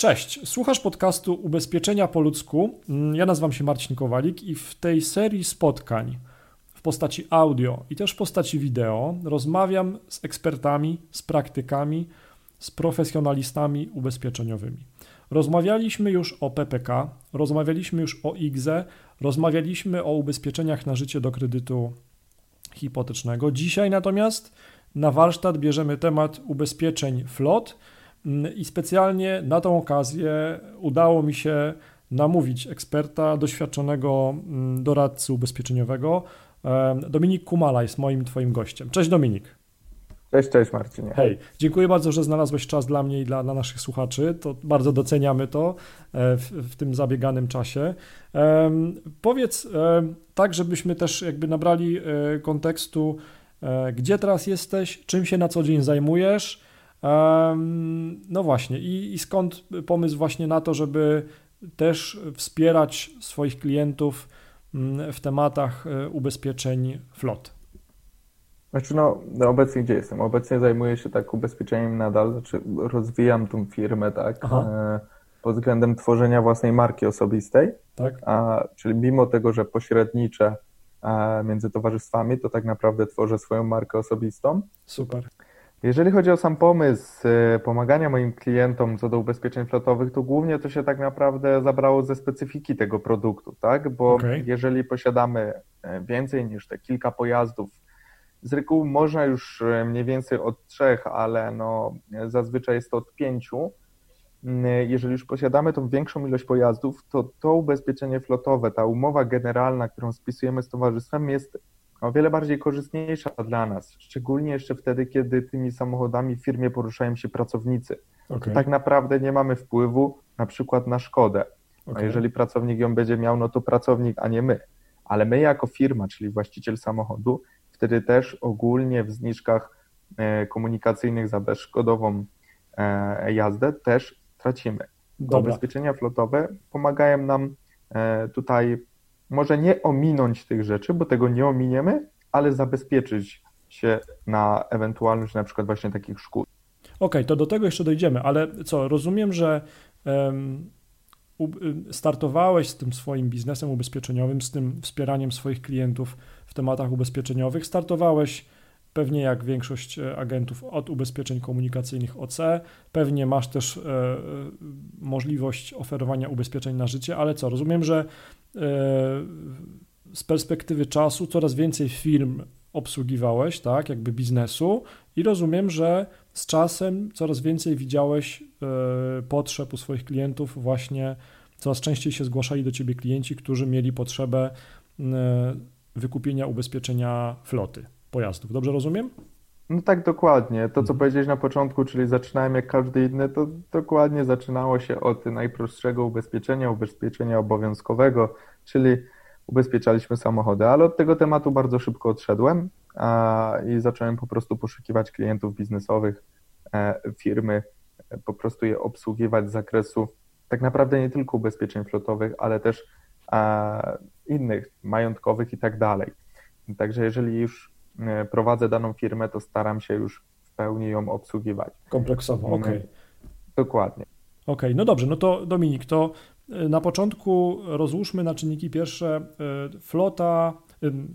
Cześć, słuchasz podcastu Ubezpieczenia po ludzku. Mm, ja nazywam się Marcin Kowalik i w tej serii spotkań w postaci audio i też w postaci wideo rozmawiam z ekspertami, z praktykami, z profesjonalistami ubezpieczeniowymi. Rozmawialiśmy już o PPK, rozmawialiśmy już o IGZE, rozmawialiśmy o ubezpieczeniach na życie do kredytu hipotecznego. Dzisiaj natomiast na warsztat bierzemy temat ubezpieczeń flot i specjalnie na tą okazję udało mi się namówić eksperta, doświadczonego mm, doradcy ubezpieczeniowego. Dominik Kumala jest moim Twoim gościem. Cześć Dominik. Cześć, cześć Marcinie. Hej, dziękuję bardzo, że znalazłeś czas dla mnie i dla, dla naszych słuchaczy. To bardzo doceniamy to e, w, w tym zabieganym czasie. Powiedz um, tak, żebyśmy też jakby nabrali um, kontekstu, gdzie teraz jesteś, czym się na co dzień zajmujesz. No właśnie, i, i skąd pomysł właśnie na to, żeby też wspierać swoich klientów mm, w tematach ubezpieczeń flot? Znaczy no, no, obecnie gdzie jestem? Obecnie zajmuję się tak ubezpieczeniem nadal, znaczy rozwijam tą firmę, tak, e, pod względem tworzenia własnej marki osobistej, tak. A, czyli mimo tego, że pośredniczę e, między towarzystwami, to tak naprawdę tworzę swoją markę osobistą. Super. Jeżeli chodzi o sam pomysł e, pomagania moim klientom co do ubezpieczeń flotowych, to głównie to się tak naprawdę zabrało ze specyfiki tego produktu, tak? Bo okay. jeżeli posiadamy więcej niż te kilka pojazdów z reguły można już e, mniej więcej od trzech, ale no, zazwyczaj jest to od pięciu. Mm, jeżeli już posiadamy tą większą ilość pojazdów, to to ubezpieczenie flotowe, ta umowa generalna, którą spisujemy z towarzystwem, jest o wiele bardziej korzystniejsza dla nas, szczególnie jeszcze wtedy, kiedy tymi samochodami w firmie poruszają się pracownicy. Okay. Tak naprawdę nie mamy wpływu na przykład na szkodę. Okay. A jeżeli pracownik ją będzie miał, no to pracownik, a nie my. Ale my jako firma, czyli właściciel samochodu, wtedy też ogólnie w zniżkach e, komunikacyjnych za bezszkodową e, jazdę też tracimy. Dobra. Ubezpieczenia flotowe pomagają nam e, tutaj może nie ominąć tych rzeczy, bo tego nie ominiemy, ale zabezpieczyć się na ewentualność na przykład właśnie takich szkód. Okej, okay, to do tego jeszcze dojdziemy, ale co, rozumiem, że um, startowałeś z tym swoim biznesem ubezpieczeniowym, z tym wspieraniem swoich klientów w tematach ubezpieczeniowych. Startowałeś pewnie jak większość e, agentów od ubezpieczeń komunikacyjnych OC. Pewnie masz też e, e, możliwość oferowania ubezpieczeń na życie, ale co, rozumiem, że z perspektywy czasu coraz więcej firm obsługiwałeś, tak, jakby biznesu i rozumiem, że z czasem coraz więcej widziałeś potrzeb u swoich klientów właśnie coraz częściej się zgłaszali do ciebie klienci, którzy mieli potrzebę wykupienia ubezpieczenia floty pojazdów. Dobrze rozumiem? No tak, dokładnie. To, co mhm. powiedziałeś na początku, czyli zaczynałem jak każdy inny, to dokładnie zaczynało się od najprostszego ubezpieczenia, ubezpieczenia obowiązkowego, czyli ubezpieczaliśmy samochody, ale od tego tematu bardzo szybko odszedłem a, i zacząłem po prostu poszukiwać klientów biznesowych, e, firmy, e, po prostu je obsługiwać z zakresu tak naprawdę nie tylko ubezpieczeń flotowych, ale też innych, majątkowych i tak dalej. Także jeżeli już prowadzę daną firmę, to staram się już w pełni ją obsługiwać. Kompleksowo, okej. Okay. Dokładnie. Okej, okay, no dobrze, no to Dominik, to e, na początku rozłóżmy na czynniki pierwsze e, flota,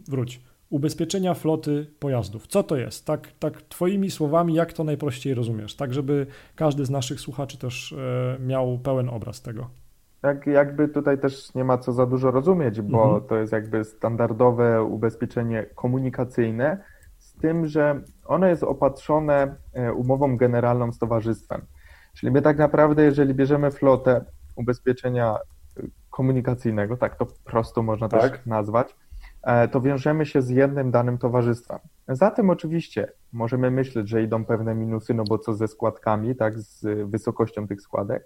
wróć, ubezpieczenia floty pojazdów. Co to jest? Tak, tak Twoimi słowami, jak to najprościej rozumiesz? Tak, żeby każdy z naszych słuchaczy też miał pełen obraz tego jak, jakby tutaj też nie ma co za dużo rozumieć, bo mhm. to jest jakby standardowe ubezpieczenie komunikacyjne, z tym, że ono jest opatrzone e, umową generalną z towarzystwem. Czyli my tak naprawdę, jeżeli bierzemy flotę ubezpieczenia e, komunikacyjnego, tak to prosto można tak. też nazwać, e, to wiążemy się z jednym danym towarzystwem. Zatem oczywiście możemy myśleć, że idą pewne minusy, no bo co ze składkami, tak, z wysokością tych składek,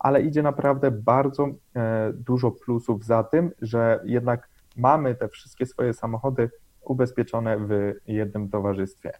ale idzie naprawdę bardzo e, dużo plusów za tym, że jednak mamy te wszystkie swoje samochody ubezpieczone w jednym towarzystwie.